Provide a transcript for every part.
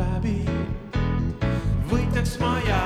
läbi. võitleks ma jään.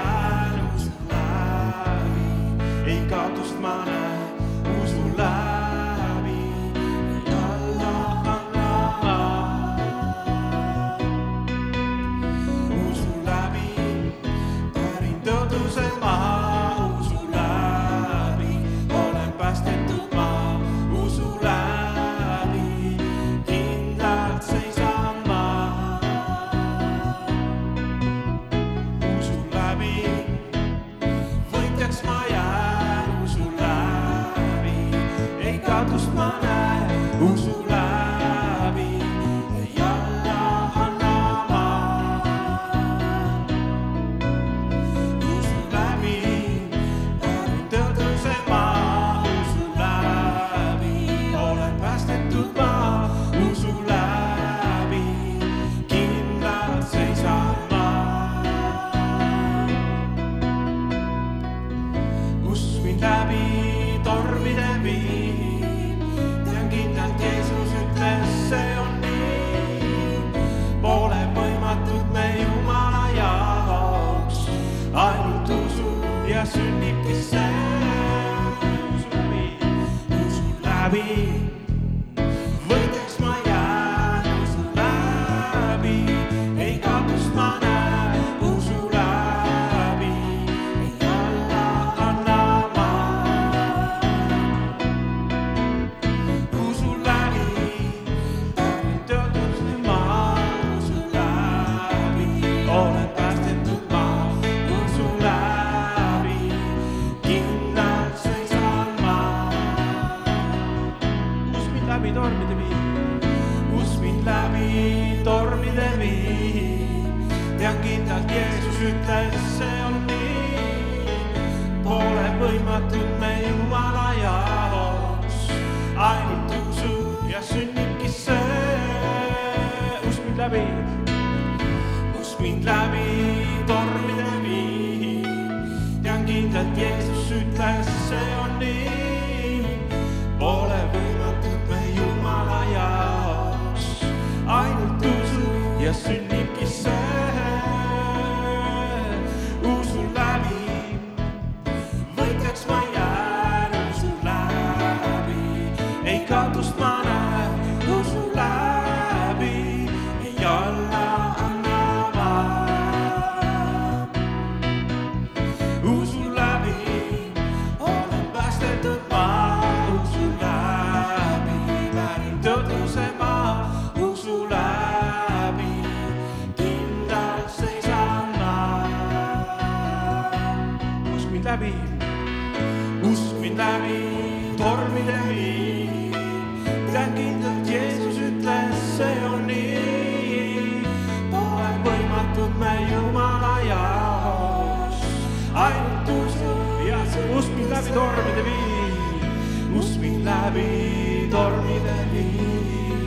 läbi tormide vii, must mind läbi tormide vii.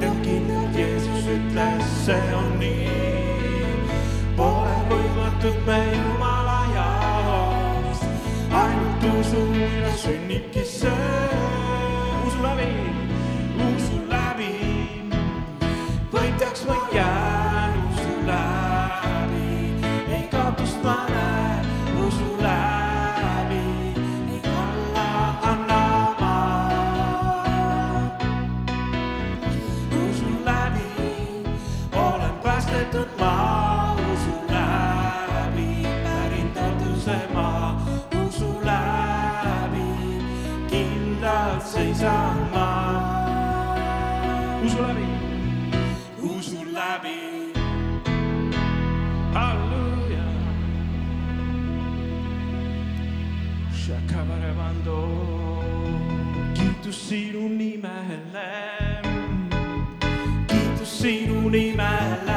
tean kindlalt, Jeesus ütles, see on nii. Pole võimatut me Jumala jaoks, ainult usu ja sünnibki see. usu läbi, usu läbi, võitjaks ma jään. Shakabarabando kiitus sinu nimele, kiitus sinu nimele.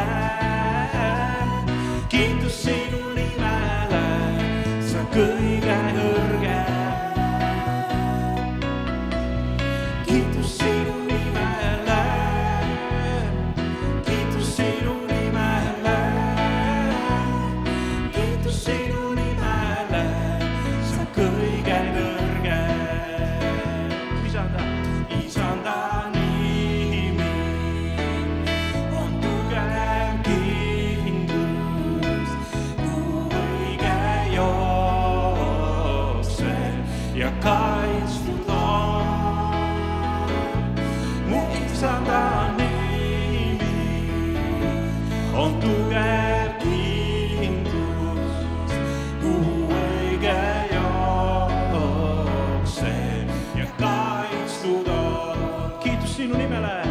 sinu nimele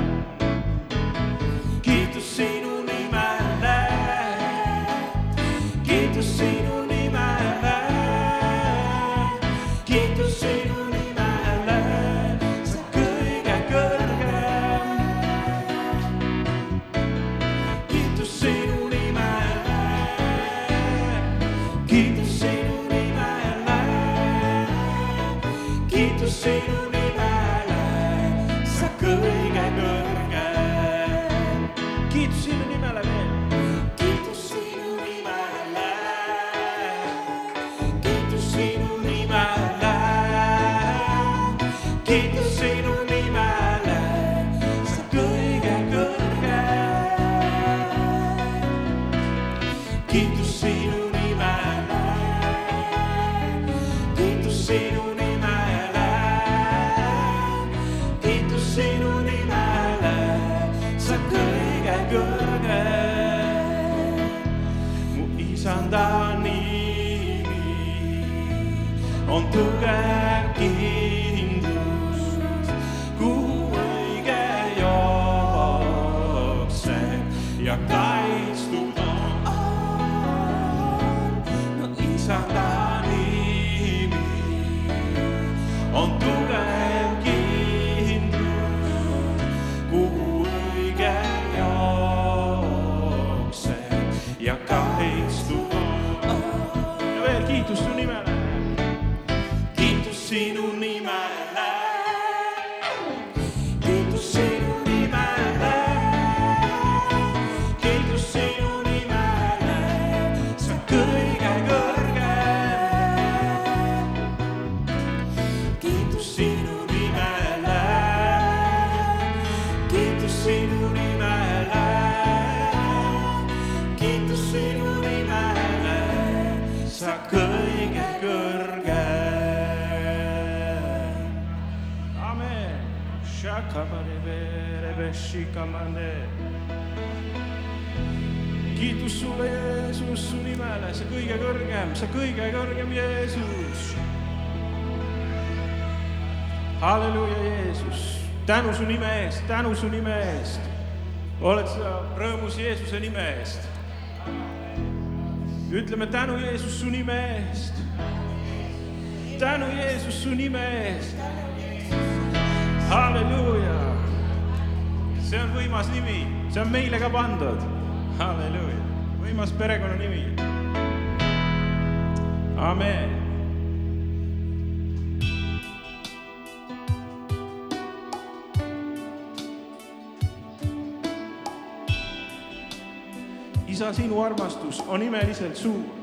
kõrgem. kiitus mu isanda nimi on tugev kindlus, kiitus su nimele. kiitus sinu nimele. Kiitus sulle, Jeesus, su nimele, sa kõige kõrgem, sa kõige kõrgem Jeesus halleluuja, Jeesus, tänu su nime eest, tänu su nime eest. oled sa rõõmus Jeesuse nime eest? ütleme tänu Jeesus su nime eest. tänu Jeesus su nime eest. Võimas nimi, see on meile ka pandud. halleluuja, võimas perekonnanimi. amen isa, sinu armastus on imeliselt suur.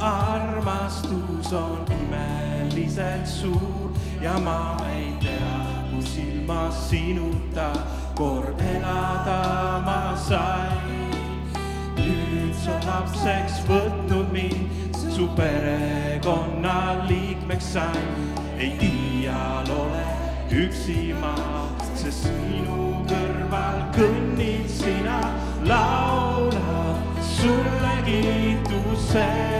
Armastus on imeliselt suur ja ma ei tea, kus ilma sinuta kord elada ma sain. nüüd sa lapseks võtnud mind, su perekonna liikmeks sain. ei iial ole üksi ma, sest minu kõrval kõnnid sina, laula sulle kiitusest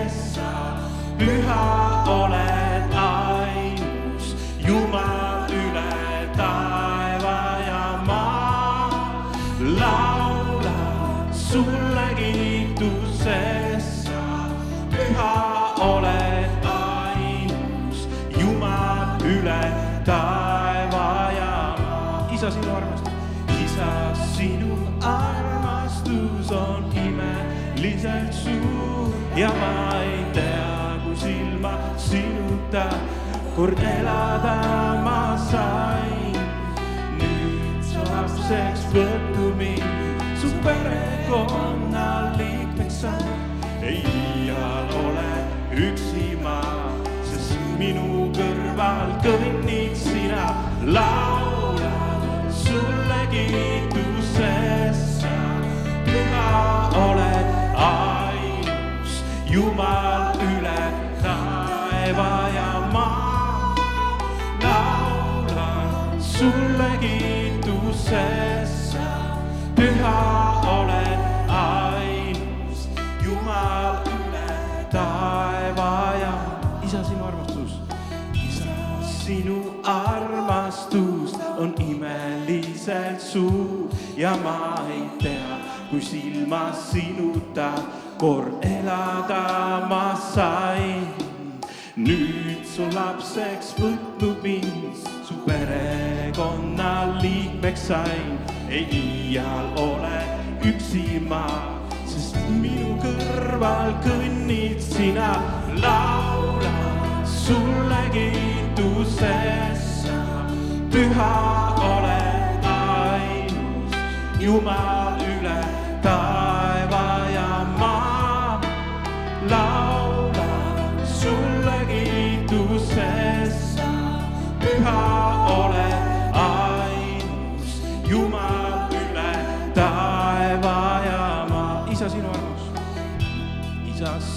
isa, sinu armastus, isa, sinu armastus on imeliselt suur ja ma ei tea, sinuta kord elada ma sain. nüüd sa lapseks võtnud mind, su perekonna liikmeks sain. ei iial ole üksi ma, sest minu kõrval kõnnid sina, laula sulle kiitusest sa, püha oled ainus Jumal kiitusesse, püha oled ainus, Jumal üle taeva ja isa, sinu armastus. isa, sinu armastus on imeliselt suur ja ma ei tea, kui silmas sinuta kord elada ma sain. nüüd su lapseks võtnud mind, su perekonna liikmeks sain, ei iial ole üksi ma, sest minu kõrval kõnnid sina, laula sulle kiitusesse, püha oled ainus, Jumal üle taeva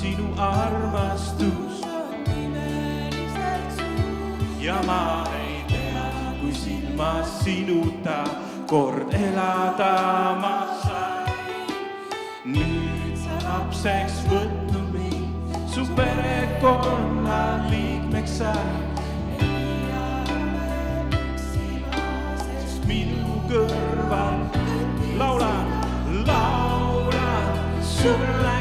sinu armastus ja ma ei tea, kui silmas sinuta kord elada ma sain. nüüd sa lapseks võtnud mind, su perekonna liikmeks sain. minu kõrval laulan, laulan sulle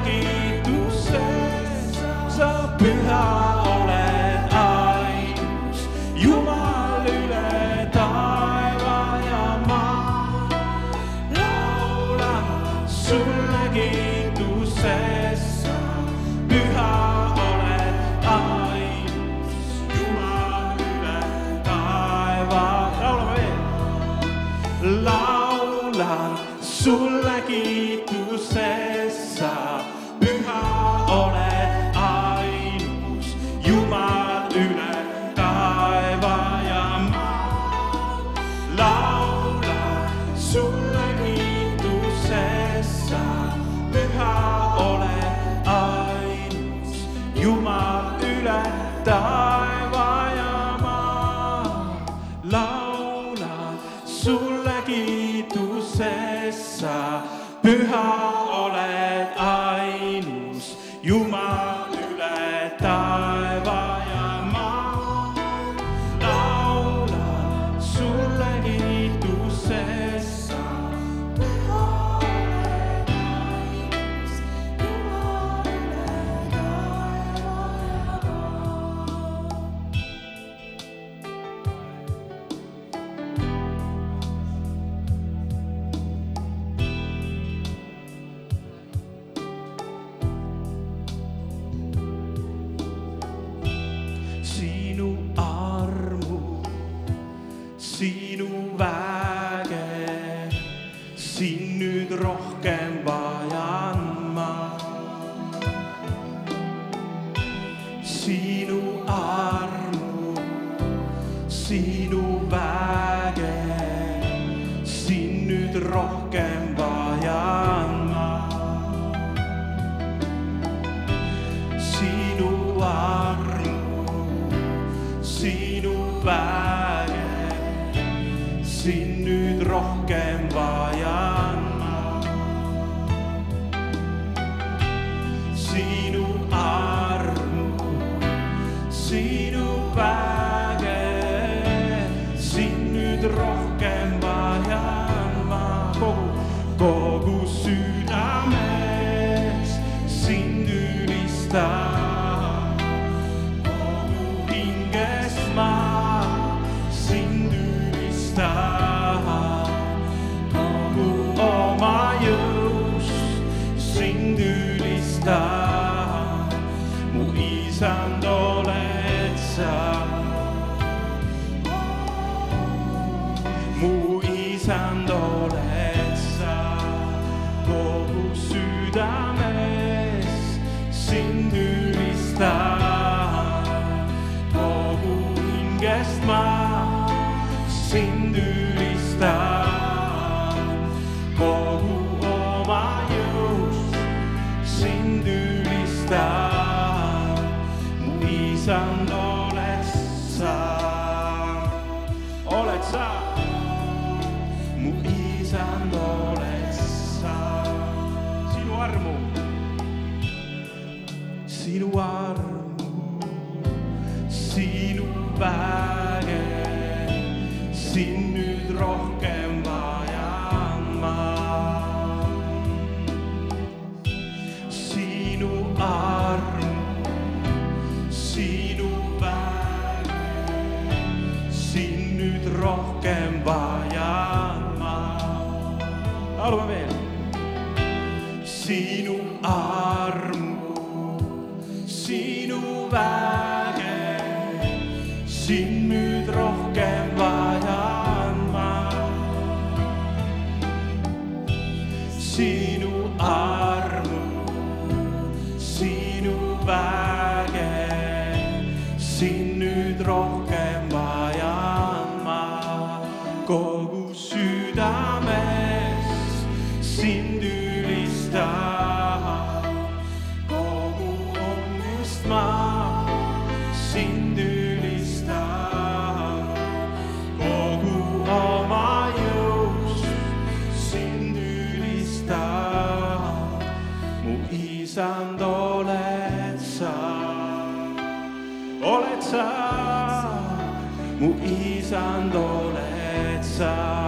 püha oled sinu väge, siin nüüd rohkem vajan ma. Sind ülistan. mu isand oled sa, sind oled